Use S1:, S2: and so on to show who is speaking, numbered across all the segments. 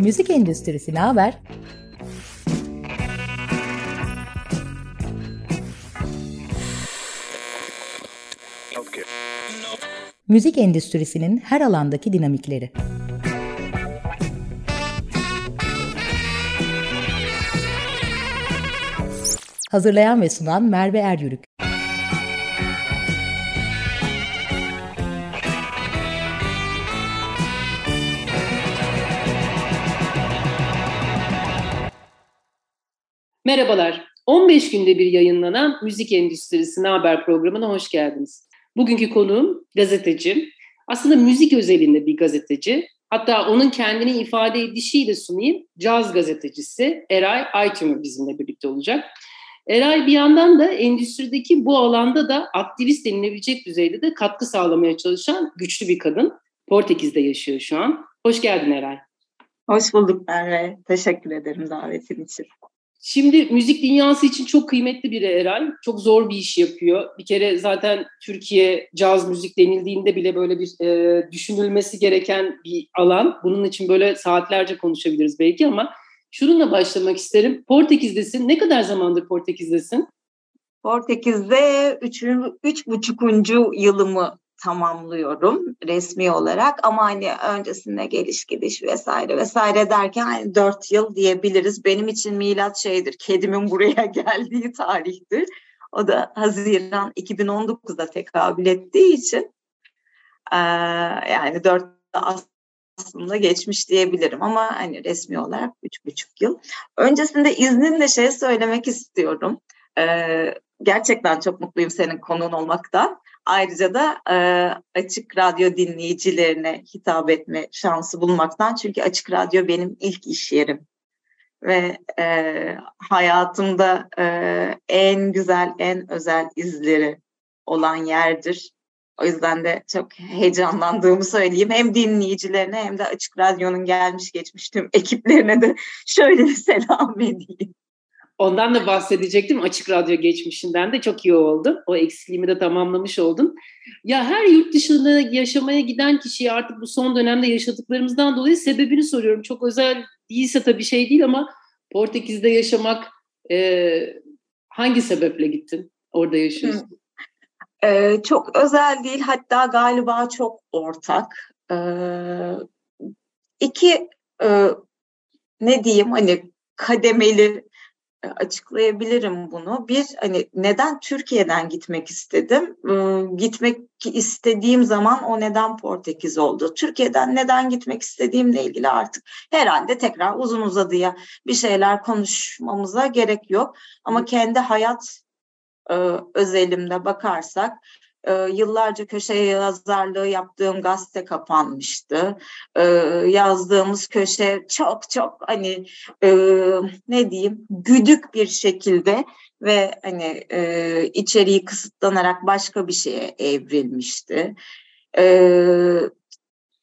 S1: Müzik endüstrisi ne haber? Müzik endüstrisinin her alandaki dinamikleri. Hazırlayan ve sunan Merve Eryürük.
S2: Merhabalar. 15 günde bir yayınlanan Müzik Endüstrisi Haber programına hoş geldiniz. Bugünkü konuğum gazeteci. Aslında müzik özelinde bir gazeteci. Hatta onun kendini ifade edişiyle sunayım. Caz gazetecisi Eray Aytümür bizimle birlikte olacak. Eray bir yandan da endüstrideki bu alanda da aktivist denilebilecek düzeyde de katkı sağlamaya çalışan güçlü bir kadın. Portekiz'de yaşıyor şu an. Hoş geldin Eray.
S3: Hoş bulduk Merve. Teşekkür ederim davetin için.
S2: Şimdi müzik dünyası için çok kıymetli biri Eray. Çok zor bir iş yapıyor. Bir kere zaten Türkiye caz müzik denildiğinde bile böyle bir e, düşünülmesi gereken bir alan. Bunun için böyle saatlerce konuşabiliriz belki ama şununla başlamak isterim. Portekiz'desin. Ne kadar zamandır Portekiz'desin?
S3: Portekiz'de üç, üç buçukuncu yılımı tamamlıyorum resmi olarak ama hani öncesinde geliş gidiş vesaire vesaire derken hani dört yıl diyebiliriz. Benim için milat şeydir, kedimin buraya geldiği tarihtir. O da Haziran 2019'da tekabül ettiği için ee, yani dört aslında geçmiş diyebilirim ama hani resmi olarak üç buçuk yıl. Öncesinde izninle şey söylemek istiyorum. Ee, gerçekten çok mutluyum senin konuğun olmaktan. Ayrıca da e, Açık Radyo dinleyicilerine hitap etme şansı bulmaktan. Çünkü Açık Radyo benim ilk iş yerim. Ve e, hayatımda e, en güzel, en özel izleri olan yerdir. O yüzden de çok heyecanlandığımı söyleyeyim. Hem dinleyicilerine hem de Açık Radyo'nun gelmiş geçmiş tüm ekiplerine de şöyle bir selam edeyim.
S2: Ondan da bahsedecektim. Açık Radyo geçmişinden de çok iyi oldu. O eksikliğimi de tamamlamış oldum. Ya her yurt dışında yaşamaya giden kişiye artık bu son dönemde yaşadıklarımızdan dolayı sebebini soruyorum. Çok özel değilse tabii şey değil ama Portekiz'de yaşamak e, hangi sebeple gittin? Orada yaşıyorsun.
S3: Ee, çok özel değil hatta galiba çok ortak. Ee, iki e, ne diyeyim hani kademeli açıklayabilirim bunu. Bir hani neden Türkiye'den gitmek istedim? Gitmek istediğim zaman o neden Portekiz oldu? Türkiye'den neden gitmek istediğimle ilgili artık herhalde tekrar uzun uzadıya bir şeyler konuşmamıza gerek yok. Ama kendi hayat özelimde bakarsak e, yıllarca köşe yazarlığı yaptığım gazete kapanmıştı. E, yazdığımız köşe çok çok hani e, ne diyeyim güdük bir şekilde ve hani e, içeriği kısıtlanarak başka bir şeye evrilmişti. E,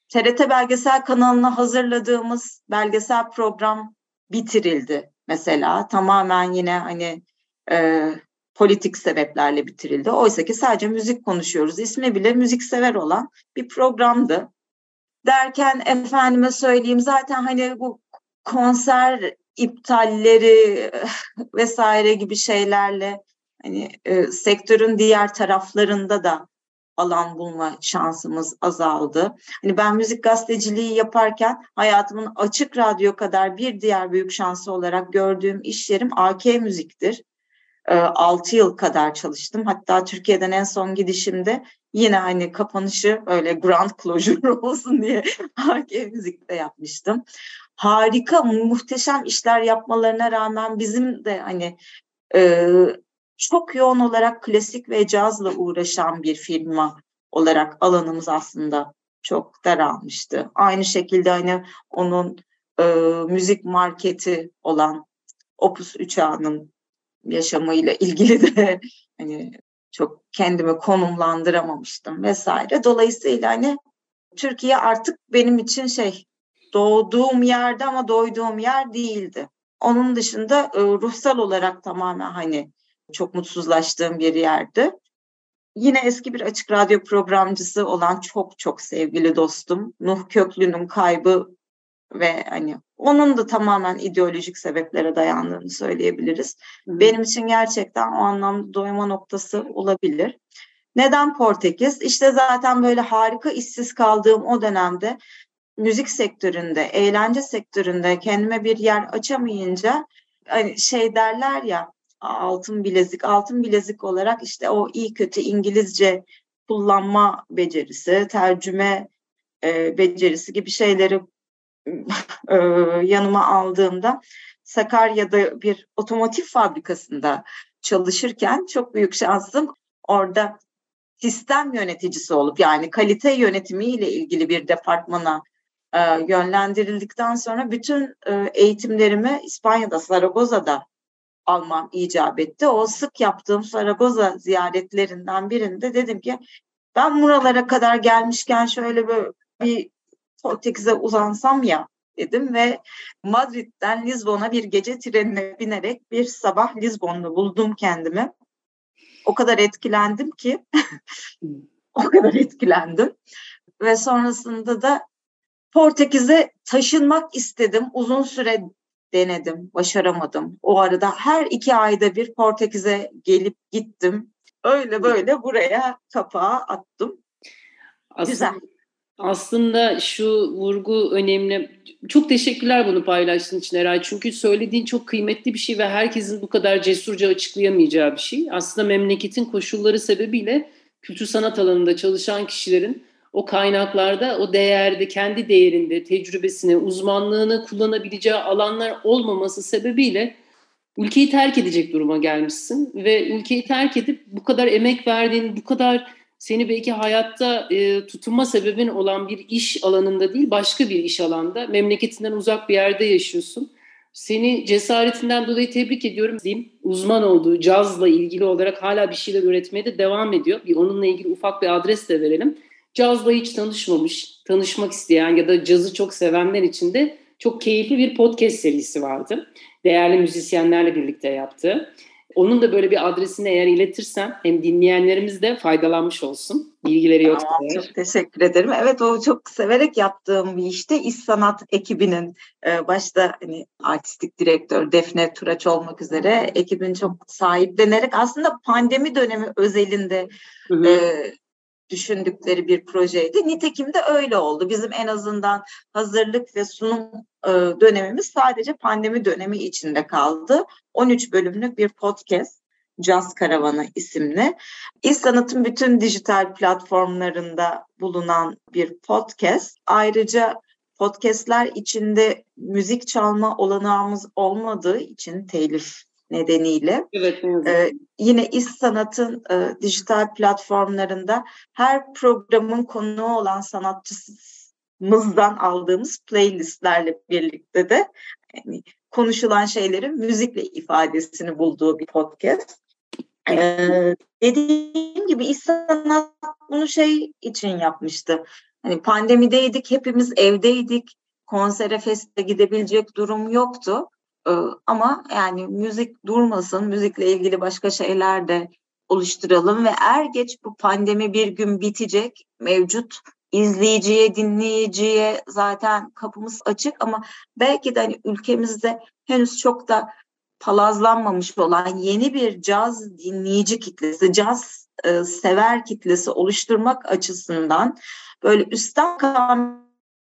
S3: TRT belgesel kanalına hazırladığımız belgesel program bitirildi mesela. Tamamen yine hani e, politik sebeplerle bitirildi. Oysa ki sadece müzik konuşuyoruz. İsmi bile müzik sever olan bir programdı. Derken efendime söyleyeyim zaten hani bu konser iptalleri vesaire gibi şeylerle hani e, sektörün diğer taraflarında da alan bulma şansımız azaldı. Hani ben müzik gazeteciliği yaparken hayatımın açık radyo kadar bir diğer büyük şansı olarak gördüğüm iş yerim AK Müzik'tir. 6 ee, yıl kadar çalıştım. Hatta Türkiye'den en son gidişimde yine hani kapanışı öyle grand closure olsun diye HG Müzik'te yapmıştım. Harika, muhteşem işler yapmalarına rağmen bizim de hani e, çok yoğun olarak klasik ve cazla uğraşan bir firma olarak alanımız aslında çok daralmıştı. Aynı şekilde hani onun e, müzik marketi olan Opus 3 ağının yaşamıyla ilgili de hani çok kendimi konumlandıramamıştım vesaire. Dolayısıyla hani Türkiye artık benim için şey doğduğum yerde ama doyduğum yer değildi. Onun dışında e, ruhsal olarak tamamen hani çok mutsuzlaştığım bir yerdi. Yine eski bir açık radyo programcısı olan çok çok sevgili dostum Nuh Köklü'nün kaybı ve hani onun da tamamen ideolojik sebeplere dayandığını söyleyebiliriz. Benim için gerçekten o anlamda doyma noktası olabilir. Neden Portekiz? İşte zaten böyle harika işsiz kaldığım o dönemde müzik sektöründe, eğlence sektöründe kendime bir yer açamayınca hani şey derler ya altın bilezik, altın bilezik olarak işte o iyi kötü İngilizce kullanma becerisi, tercüme e, becerisi gibi şeyleri e, yanıma aldığımda Sakarya'da bir otomotiv fabrikasında çalışırken çok büyük şansım orada sistem yöneticisi olup yani kalite yönetimiyle ilgili bir departmana e, yönlendirildikten sonra bütün e, eğitimlerimi İspanya'da, Zaragoza'da almam icap etti. O sık yaptığım Zaragoza ziyaretlerinden birinde dedim ki ben buralara kadar gelmişken şöyle bir, bir Portekiz'e uzansam ya dedim ve Madrid'den Lizbon'a bir gece trenine binerek bir sabah Lizbon'da buldum kendimi. O kadar etkilendim ki o kadar etkilendim ve sonrasında da Portekiz'e taşınmak istedim. Uzun süre denedim, başaramadım. O arada her iki ayda bir Portekiz'e gelip gittim. Öyle böyle buraya kapağı attım.
S2: Aslında, Güzel. Aslında şu vurgu önemli. Çok teşekkürler bunu paylaştığın için Eray. Çünkü söylediğin çok kıymetli bir şey ve herkesin bu kadar cesurca açıklayamayacağı bir şey. Aslında memleketin koşulları sebebiyle kültür sanat alanında çalışan kişilerin o kaynaklarda o değerde, kendi değerinde, tecrübesini, uzmanlığını kullanabileceği alanlar olmaması sebebiyle ülkeyi terk edecek duruma gelmişsin ve ülkeyi terk edip bu kadar emek verdiğin, bu kadar seni belki hayatta e, tutunma sebebin olan bir iş alanında değil, başka bir iş alanda, memleketinden uzak bir yerde yaşıyorsun. Seni cesaretinden dolayı tebrik ediyorum diyeyim. Uzman olduğu cazla ilgili olarak hala bir şeyler üretmeye de devam ediyor. Bir onunla ilgili ufak bir adres de verelim. Cazla hiç tanışmamış, tanışmak isteyen ya da cazı çok sevenler için de çok keyifli bir podcast serisi vardı. Değerli müzisyenlerle birlikte yaptı. Onun da böyle bir adresini eğer iletirsen hem dinleyenlerimiz de faydalanmış olsun. Bilgileri yok.
S3: Tamam, çok teşekkür ederim. Evet o çok severek yaptığım bir işte İş Sanat ekibinin e, başta hani artistik direktör Defne Turaç olmak üzere ekibin çok sahiplenerek aslında pandemi dönemi özelinde hı hı. E, düşündükleri bir projeydi. Nitekim de öyle oldu. Bizim en azından hazırlık ve sunum e, dönemimiz sadece pandemi dönemi içinde kaldı. 13 bölümlük bir podcast Caz Karavanı isimli. İş Sanat'ın bütün dijital platformlarında bulunan bir podcast. Ayrıca podcastler içinde müzik çalma olanağımız olmadığı için telif nedeniyle. Evet, evet. Ee, yine İş Sanat'ın e, dijital platformlarında her programın konuğu olan sanatçımızdan aldığımız playlistlerle birlikte de yani konuşulan şeylerin müzikle ifadesini bulduğu bir podcast. Ee, dediğim gibi İş Sanat bunu şey için yapmıştı. Hani pandemideydik, hepimiz evdeydik. Konsere, feste gidebilecek durum yoktu. Ama yani müzik durmasın, müzikle ilgili başka şeyler de oluşturalım ve er geç bu pandemi bir gün bitecek. Mevcut izleyiciye, dinleyiciye zaten kapımız açık ama belki de hani ülkemizde henüz çok da palazlanmamış olan yeni bir caz dinleyici kitlesi, caz e, sever kitlesi oluşturmak açısından böyle üstten kalan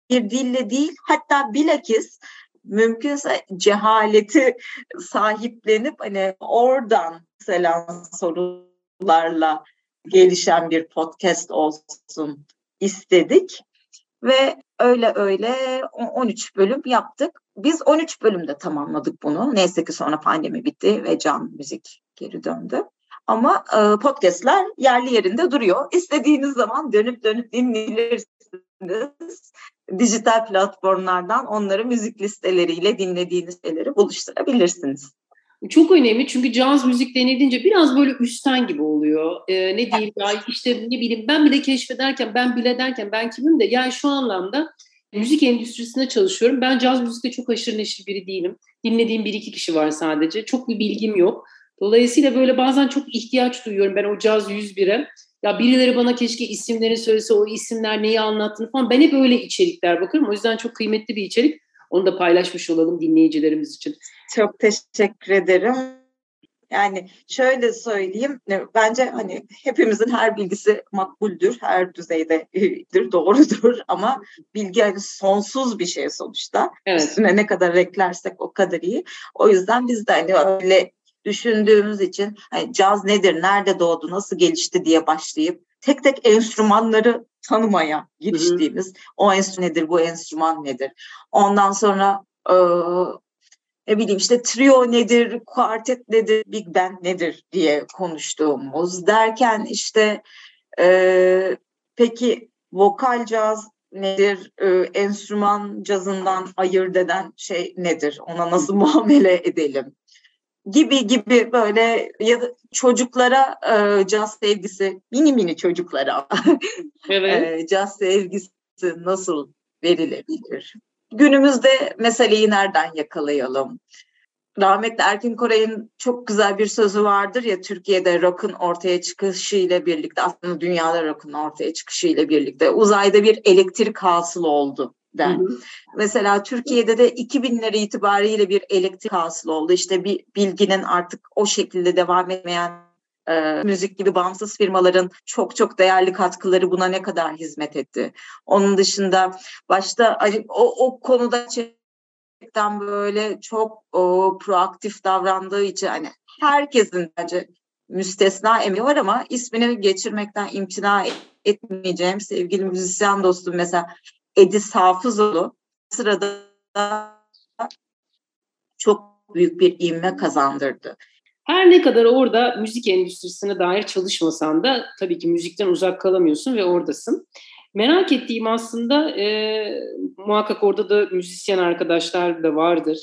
S3: bir dille değil hatta bilakis mümkünse cehaleti sahiplenip hani oradan selam sorularla gelişen bir podcast olsun istedik. Ve öyle öyle 13 bölüm yaptık. Biz 13 bölümde tamamladık bunu. Neyse ki sonra pandemi bitti ve can müzik geri döndü. Ama e, podcastler yerli yerinde duruyor. İstediğiniz zaman dönüp dönüp dinleyebilirsiniz dijital platformlardan onları müzik listeleriyle dinlediğiniz şeyleri buluşturabilirsiniz.
S2: Çok önemli çünkü caz müzik denildiğince biraz böyle üstten gibi oluyor. Ee, ne diyeyim ya işte ne bileyim ben bile keşfederken ben bile derken ben kimim de yani şu anlamda müzik endüstrisinde çalışıyorum. Ben caz müzikte çok aşırı neşir biri değilim. Dinlediğim bir iki kişi var sadece. Çok bir bilgim yok. Dolayısıyla böyle bazen çok ihtiyaç duyuyorum ben o caz 101'e Ya birileri bana keşke isimlerini söylese, o isimler neyi anlattığını falan. Ben hep öyle içerikler bakıyorum. O yüzden çok kıymetli bir içerik. Onu da paylaşmış olalım dinleyicilerimiz için.
S3: Çok teşekkür ederim. Yani şöyle söyleyeyim, e, bence hani hepimizin her bilgisi makbuldür, her düzeydedir, doğrudur ama bilgi hani sonsuz bir şey sonuçta. Evet. Üstüne ne kadar eklersek o kadar iyi. O yüzden biz de hani öyle düşündüğümüz için hani caz nedir, nerede doğdu, nasıl gelişti diye başlayıp tek tek enstrümanları tanımaya giriştiğimiz, hı hı. o enstrüman nedir, bu enstrüman nedir? Ondan sonra e, ne bileyim işte trio nedir, kuartet nedir, big band nedir diye konuştuğumuz derken işte e, peki vokal caz nedir, e, enstrüman cazından ayırt eden şey nedir, ona nasıl muamele edelim gibi gibi böyle ya da çocuklara e, caz sevgisi, mini mini çocuklara evet. e, caz sevgisi nasıl verilebilir? Günümüzde meseleyi nereden yakalayalım? Rahmetli Erkin Koray'ın çok güzel bir sözü vardır ya Türkiye'de rock'ın ortaya çıkışı ile birlikte aslında dünyada rock'ın ortaya çıkışı ile birlikte uzayda bir elektrik hasıl oldu Hı hı. Mesela Türkiye'de de 2000'leri itibariyle bir elektrik hasıl oldu. İşte bir bilginin artık o şekilde devam etmeyen e, müzik gibi bağımsız firmaların çok çok değerli katkıları buna ne kadar hizmet etti. Onun dışında başta o, o konuda gerçekten böyle çok o, proaktif davrandığı için hani herkesin bence müstesna emeği var ama ismini geçirmekten imtina etmeyeceğim sevgili müzisyen dostum mesela Edis Hafızoğlu sırada çok büyük bir ivme kazandırdı.
S2: Her ne kadar orada müzik endüstrisine dair çalışmasan da tabii ki müzikten uzak kalamıyorsun ve oradasın. Merak ettiğim aslında e, muhakkak orada da müzisyen arkadaşlar da vardır.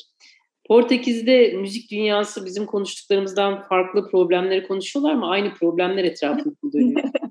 S2: Portekiz'de müzik dünyası bizim konuştuklarımızdan farklı problemleri konuşuyorlar mı? Aynı problemler etrafında dönüyor.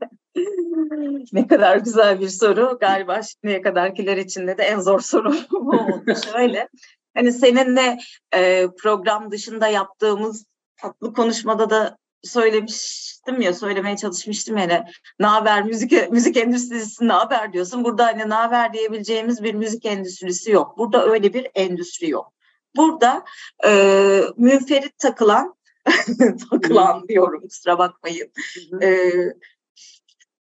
S3: ne kadar güzel bir soru. Galiba şimdiye kadarkiler içinde de en zor soru oldu. Şöyle, hani seninle e, program dışında yaptığımız tatlı konuşmada da söylemiştim ya söylemeye çalışmıştım yani ne haber müzik müzik endüstrisi ne haber? diyorsun. Burada hani ne haber? diyebileceğimiz bir müzik endüstrisi yok. Burada öyle bir endüstri yok. Burada e, münferit takılan takılan diyorum kusura bakmayın. E,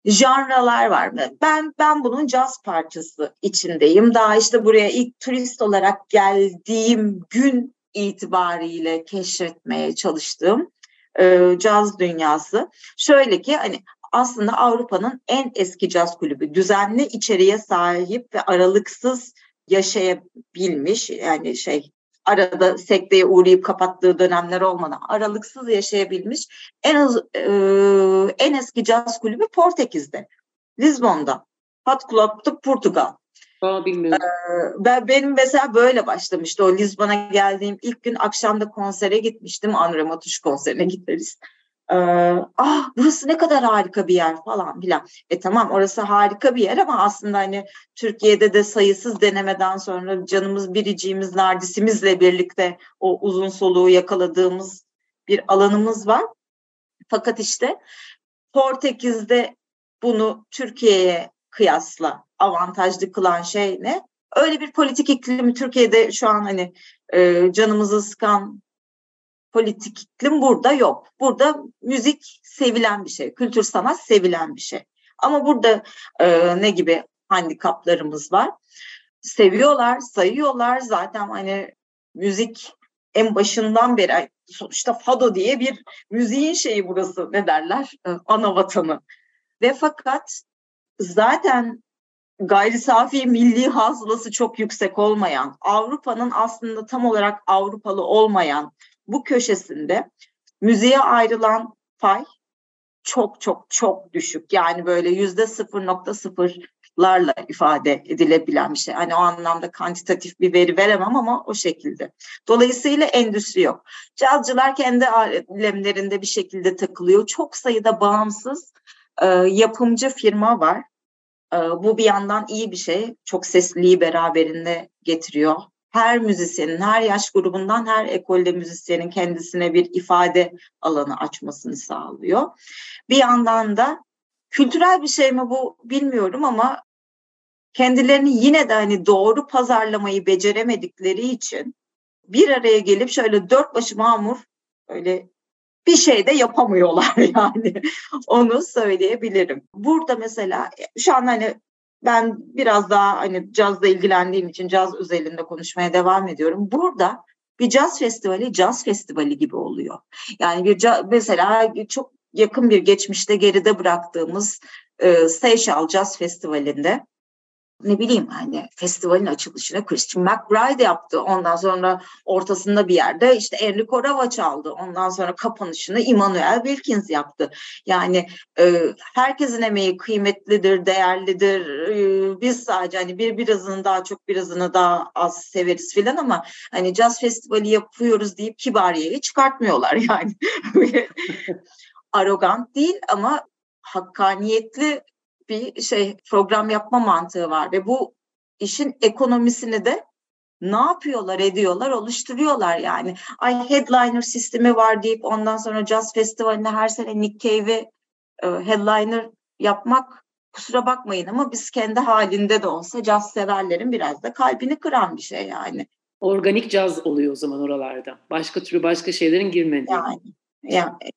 S3: janralar var. Ben ben bunun caz parçası içindeyim. Daha işte buraya ilk turist olarak geldiğim gün itibariyle keşfetmeye çalıştığım e, caz dünyası. Şöyle ki hani aslında Avrupa'nın en eski caz kulübü. Düzenli içeriğe sahip ve aralıksız yaşayabilmiş yani şey arada sekteye uğrayıp kapattığı dönemler olmadan aralıksız yaşayabilmiş en az, e, en eski caz kulübü Portekiz'de. Lisbon'da. Hot Club'da Portugal.
S2: Aa, bilmiyorum.
S3: Ee, ben benim mesela böyle başlamıştı. O Lisbon'a geldiğim ilk gün akşamda konsere gitmiştim. Andre Matuş konserine gideriz. Ee, ah burası ne kadar harika bir yer falan filan. E tamam orası harika bir yer ama aslında hani Türkiye'de de sayısız denemeden sonra canımız biriciğimiz nardisimizle birlikte o uzun soluğu yakaladığımız bir alanımız var. Fakat işte Portekiz'de bunu Türkiye'ye kıyasla avantajlı kılan şey ne? Öyle bir politik iklimi Türkiye'de şu an hani e, canımızı sıkan politik iklim burada yok. Burada müzik sevilen bir şey, kültür sanat sevilen bir şey. Ama burada e, ne gibi handikaplarımız var? Seviyorlar, sayıyorlar. Zaten hani müzik en başından beri sonuçta fado diye bir müziğin şeyi burası ne derler? E, ana vatanı. Ve fakat zaten gayri safi milli hasılası çok yüksek olmayan, Avrupa'nın aslında tam olarak Avrupalı olmayan bu köşesinde müziğe ayrılan pay çok çok çok düşük. Yani böyle yüzde 0.0'larla ifade edilebilen bir şey. Hani o anlamda kantitatif bir veri veremem ama o şekilde. Dolayısıyla endüstri yok. Cazcılar kendi alemlerinde bir şekilde takılıyor. Çok sayıda bağımsız e, yapımcı firma var. E, bu bir yandan iyi bir şey. Çok sesliliği beraberinde getiriyor her müzisyenin, her yaş grubundan her ekolde müzisyenin kendisine bir ifade alanı açmasını sağlıyor. Bir yandan da kültürel bir şey mi bu bilmiyorum ama kendilerini yine de hani doğru pazarlamayı beceremedikleri için bir araya gelip şöyle dört başı mamur öyle bir şey de yapamıyorlar yani. Onu söyleyebilirim. Burada mesela şu an hani ben biraz daha hani cazla ilgilendiğim için caz özelinde konuşmaya devam ediyorum. Burada bir caz festivali caz festivali gibi oluyor. Yani bir mesela çok yakın bir geçmişte geride bıraktığımız e, Seychelles Jazz Festivali'nde ne bileyim hani festivalin açılışını Christian McBride yaptı. Ondan sonra ortasında bir yerde işte Enrico Rava çaldı. Ondan sonra kapanışını Immanuel Wilkins yaptı. Yani e, herkesin emeği kıymetlidir, değerlidir. E, biz sadece hani bir birazını daha çok birazını daha az severiz filan ama hani jazz festivali yapıyoruz deyip kibariyeyi çıkartmıyorlar yani. Arrogant değil ama hakkaniyetli bir şey program yapma mantığı var ve bu işin ekonomisini de ne yapıyorlar ediyorlar oluşturuyorlar yani. Ay headliner sistemi var deyip ondan sonra jazz festivaline her sene Nick Cave'i e, headliner yapmak kusura bakmayın ama biz kendi halinde de olsa caz severlerin biraz da kalbini kıran bir şey yani.
S2: Organik caz oluyor o zaman oralarda. Başka türlü başka şeylerin girmediği.
S3: Yani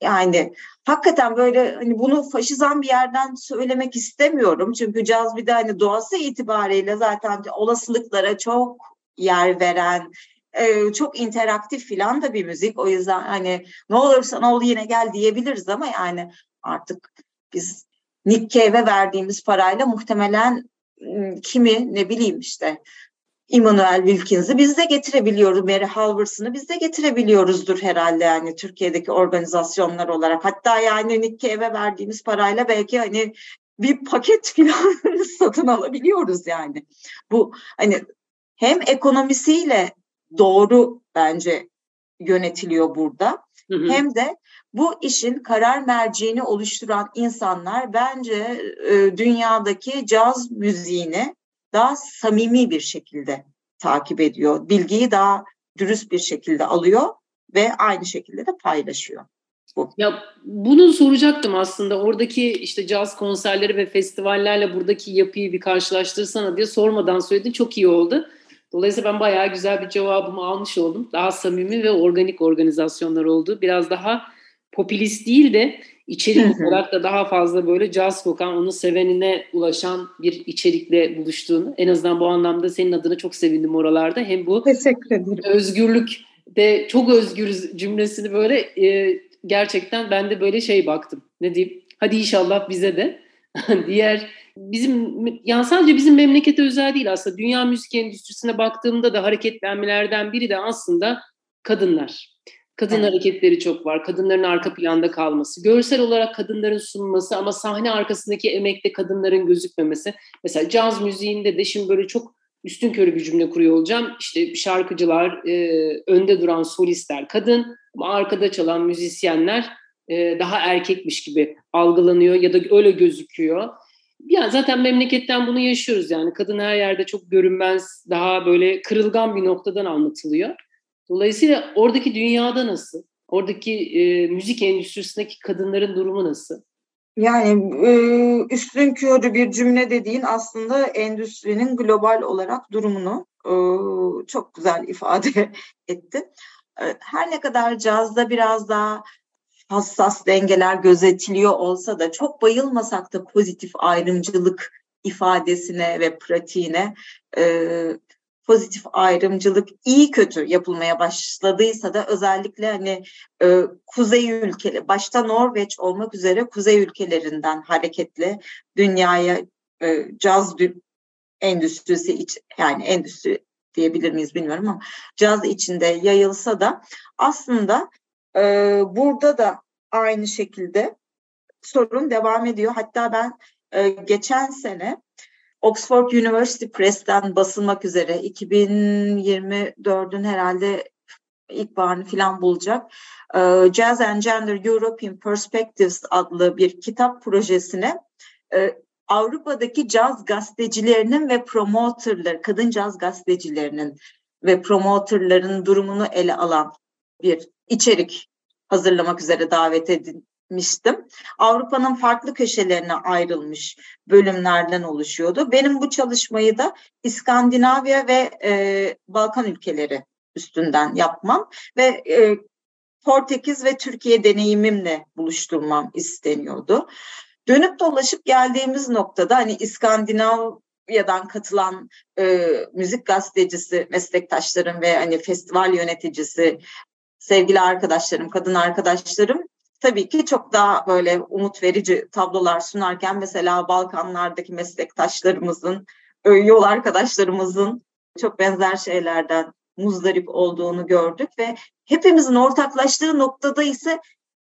S3: yani, hakikaten böyle hani bunu faşizan bir yerden söylemek istemiyorum. Çünkü caz bir de hani doğası itibariyle zaten olasılıklara çok yer veren, e, çok interaktif filan da bir müzik. O yüzden hani ne olursa ol yine gel diyebiliriz ama yani artık biz Nick Cave'e verdiğimiz parayla muhtemelen kimi ne bileyim işte Immanuel Wilkins'i biz de getirebiliyoruz. Mary Halverson'ı biz de getirebiliyoruzdur herhalde yani Türkiye'deki organizasyonlar olarak. Hatta yani Nick Cave'e verdiğimiz parayla belki hani bir paket falan satın alabiliyoruz yani. Bu hani hem ekonomisiyle doğru bence yönetiliyor burada. Hı hı. Hem de bu işin karar merceğini oluşturan insanlar bence e, dünyadaki caz müziğini daha samimi bir şekilde takip ediyor. Bilgiyi daha dürüst bir şekilde alıyor ve aynı şekilde de paylaşıyor.
S2: Bu. Ya bunu soracaktım aslında. Oradaki işte caz konserleri ve festivallerle buradaki yapıyı bir karşılaştırsana diye sormadan söyledi. Çok iyi oldu. Dolayısıyla ben bayağı güzel bir cevabımı almış oldum. Daha samimi ve organik organizasyonlar oldu. Biraz daha popülist değil de içerik olarak da daha fazla böyle caz kokan, onu sevenine ulaşan bir içerikle buluştuğunu. En azından bu anlamda senin adına çok sevindim oralarda. Hem bu
S3: Teşekkür ederim.
S2: özgürlük de çok özgürüz cümlesini böyle e, gerçekten ben de böyle şey baktım. Ne diyeyim? Hadi inşallah bize de diğer bizim yani sadece bizim memlekete özel değil aslında dünya müzik endüstrisine baktığımda da hareketlenmelerden biri de aslında kadınlar. Kadın evet. hareketleri çok var. Kadınların arka planda kalması. Görsel olarak kadınların sunması ama sahne arkasındaki emekte kadınların gözükmemesi. Mesela caz müziğinde de şimdi böyle çok üstün körü bir cümle kuruyor olacağım. İşte şarkıcılar, e, önde duran solistler kadın ama arkada çalan müzisyenler e, daha erkekmiş gibi algılanıyor ya da öyle gözüküyor. Yani zaten memleketten bunu yaşıyoruz yani. Kadın her yerde çok görünmez, daha böyle kırılgan bir noktadan anlatılıyor. Dolayısıyla oradaki dünyada nasıl? Oradaki e, müzik endüstrisindeki kadınların durumu nasıl?
S3: Yani e, üstün körü bir cümle dediğin aslında endüstrinin global olarak durumunu e, çok güzel ifade etti. E, her ne kadar cazda biraz daha hassas dengeler gözetiliyor olsa da çok bayılmasak da pozitif ayrımcılık ifadesine ve pratiğine e, pozitif ayrımcılık iyi kötü yapılmaya başladıysa da özellikle hani e, kuzey ülkeleri başta Norveç olmak üzere kuzey ülkelerinden hareketli dünyaya e, caz endüstrisi iç, yani endüstri diyebilir miyiz bilmiyorum ama caz içinde yayılsa da aslında e, burada da aynı şekilde sorun devam ediyor. Hatta ben e, geçen sene Oxford University Press'ten basılmak üzere 2024'ün herhalde ilkbaharını falan bulacak. Ee, Jazz and Gender European Perspectives adlı bir kitap projesine e, Avrupa'daki caz gazetecilerinin ve promoterler, kadın caz gazetecilerinin ve promoterların durumunu ele alan bir içerik hazırlamak üzere davet edin, gitmiştim. Avrupa'nın farklı köşelerine ayrılmış bölümlerden oluşuyordu. Benim bu çalışmayı da İskandinavya ve e, Balkan ülkeleri üstünden yapmam ve e, Portekiz ve Türkiye deneyimimle buluşturmam isteniyordu. Dönüp dolaşıp geldiğimiz noktada hani İskandinavya'dan katılan e, müzik gazetecisi meslektaşlarım ve hani festival yöneticisi sevgili arkadaşlarım, kadın arkadaşlarım tabii ki çok daha böyle umut verici tablolar sunarken mesela Balkanlardaki meslektaşlarımızın, yol arkadaşlarımızın çok benzer şeylerden muzdarip olduğunu gördük ve hepimizin ortaklaştığı noktada ise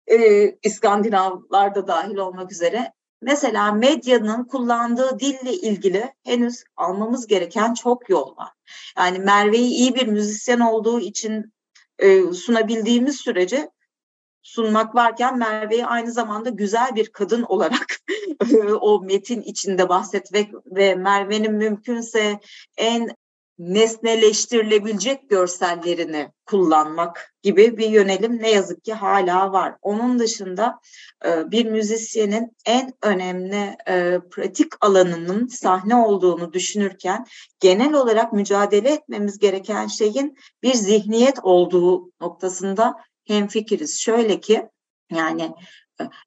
S3: e, İskandinavlar dahil olmak üzere mesela medyanın kullandığı dille ilgili henüz almamız gereken çok yol var. Yani Merve'yi iyi bir müzisyen olduğu için e, sunabildiğimiz sürece sunmak varken Merve'yi aynı zamanda güzel bir kadın olarak o metin içinde bahsetmek ve Merve'nin mümkünse en nesneleştirilebilecek görsellerini kullanmak gibi bir yönelim ne yazık ki hala var. Onun dışında bir müzisyenin en önemli pratik alanının sahne olduğunu düşünürken genel olarak mücadele etmemiz gereken şeyin bir zihniyet olduğu noktasında hemfikiriz. Şöyle ki yani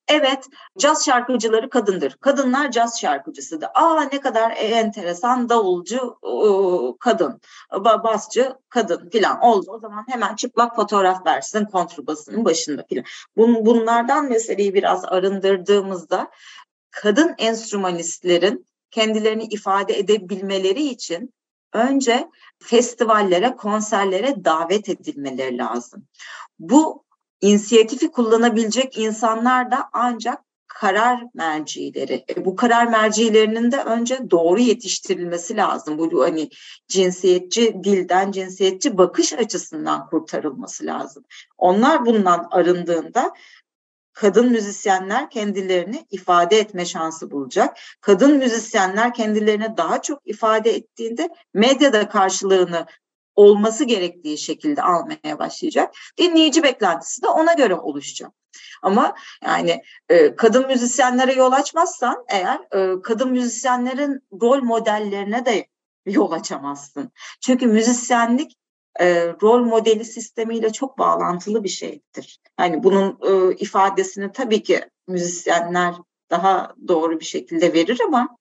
S3: Evet, caz şarkıcıları kadındır. Kadınlar caz şarkıcısıdır. Aa ne kadar enteresan davulcu kadın, basçı kadın filan oldu. O zaman hemen çıplak fotoğraf versin kontrbasının başında filan. Bun, bunlardan meseleyi biraz arındırdığımızda kadın enstrümanistlerin kendilerini ifade edebilmeleri için önce festivallere, konserlere davet edilmeleri lazım. Bu inisiyatifi kullanabilecek insanlar da ancak karar mercileri. E, bu karar mercilerinin de önce doğru yetiştirilmesi lazım. Bu hani cinsiyetçi dilden, cinsiyetçi bakış açısından kurtarılması lazım. Onlar bundan arındığında kadın müzisyenler kendilerini ifade etme şansı bulacak. Kadın müzisyenler kendilerini daha çok ifade ettiğinde medyada karşılığını olması gerektiği şekilde almaya başlayacak. Dinleyici beklentisi de ona göre oluşacak. Ama yani e, kadın müzisyenlere yol açmazsan eğer e, kadın müzisyenlerin rol modellerine de yol açamazsın. Çünkü müzisyenlik e, rol modeli sistemiyle çok bağlantılı bir şeydir. Yani bunun e, ifadesini tabii ki müzisyenler daha doğru bir şekilde verir ama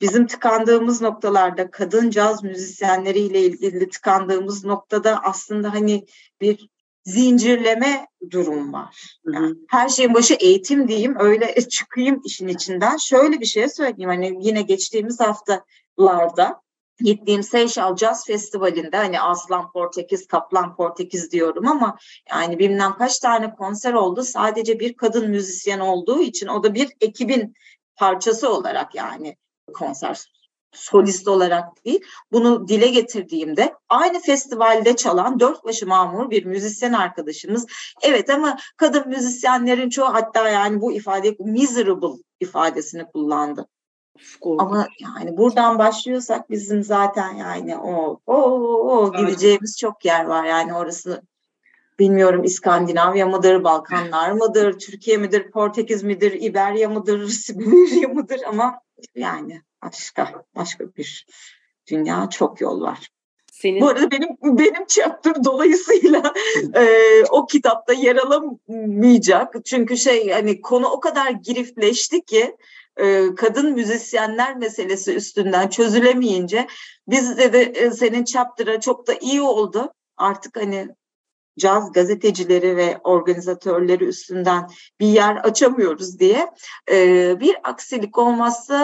S3: bizim tıkandığımız noktalarda kadın caz müzisyenleriyle ilgili tıkandığımız noktada aslında hani bir zincirleme durum var. Yani her şeyin başı eğitim diyeyim öyle çıkayım işin içinden. Şöyle bir şey söyleyeyim hani yine geçtiğimiz haftalarda gittiğim Seyşal Jazz Festivali'nde hani Aslan Portekiz, Kaplan Portekiz diyorum ama yani bilmem kaç tane konser oldu. Sadece bir kadın müzisyen olduğu için o da bir ekibin parçası olarak yani konser solist olarak değil. Bunu dile getirdiğimde aynı festivalde çalan dört başı mamur bir müzisyen arkadaşımız evet ama kadın müzisyenlerin çoğu hatta yani bu ifade miserable ifadesini kullandı. Korkunç. Ama yani buradan başlıyorsak bizim zaten yani o o o gideceğimiz çok yer var yani orası bilmiyorum İskandinavya mıdır, Balkanlar mıdır, Türkiye midir, Portekiz midir, İberya mıdır, Sibirya mıdır ama yani başka başka bir dünya çok yol var. Senin... Bu arada benim benim chapter dolayısıyla e, o kitapta yer alamayacak. Çünkü şey hani konu o kadar girifleşti ki e, kadın müzisyenler meselesi üstünden çözülemeyince biz de, de e, senin chapter'a çok da iyi oldu. Artık hani caz gazetecileri ve organizatörleri üstünden bir yer açamıyoruz diye e, bir aksilik olmazsa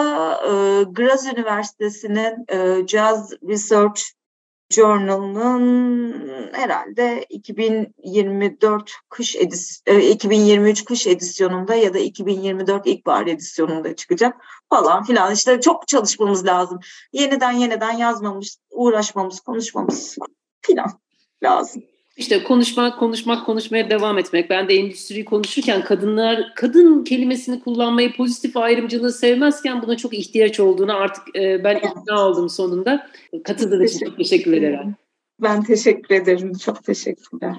S3: e, Graz Üniversitesi'nin e, Jazz Research Journal'ın herhalde 2024 kış edis 2023 kış edisyonunda ya da 2024 ilkbahar edisyonunda çıkacak falan filan işte çok çalışmamız lazım. Yeniden yeniden yazmamız, uğraşmamız, konuşmamız filan lazım.
S2: İşte konuşmak, konuşmak, konuşmaya devam etmek. Ben de endüstriyi konuşurken kadınlar, kadın kelimesini kullanmayı, pozitif ayrımcılığı sevmezken buna çok ihtiyaç olduğunu artık e, ben ikna oldum sonunda. Katıldığın için çok teşekkür ederim.
S3: Ben teşekkür ederim. Çok teşekkürler.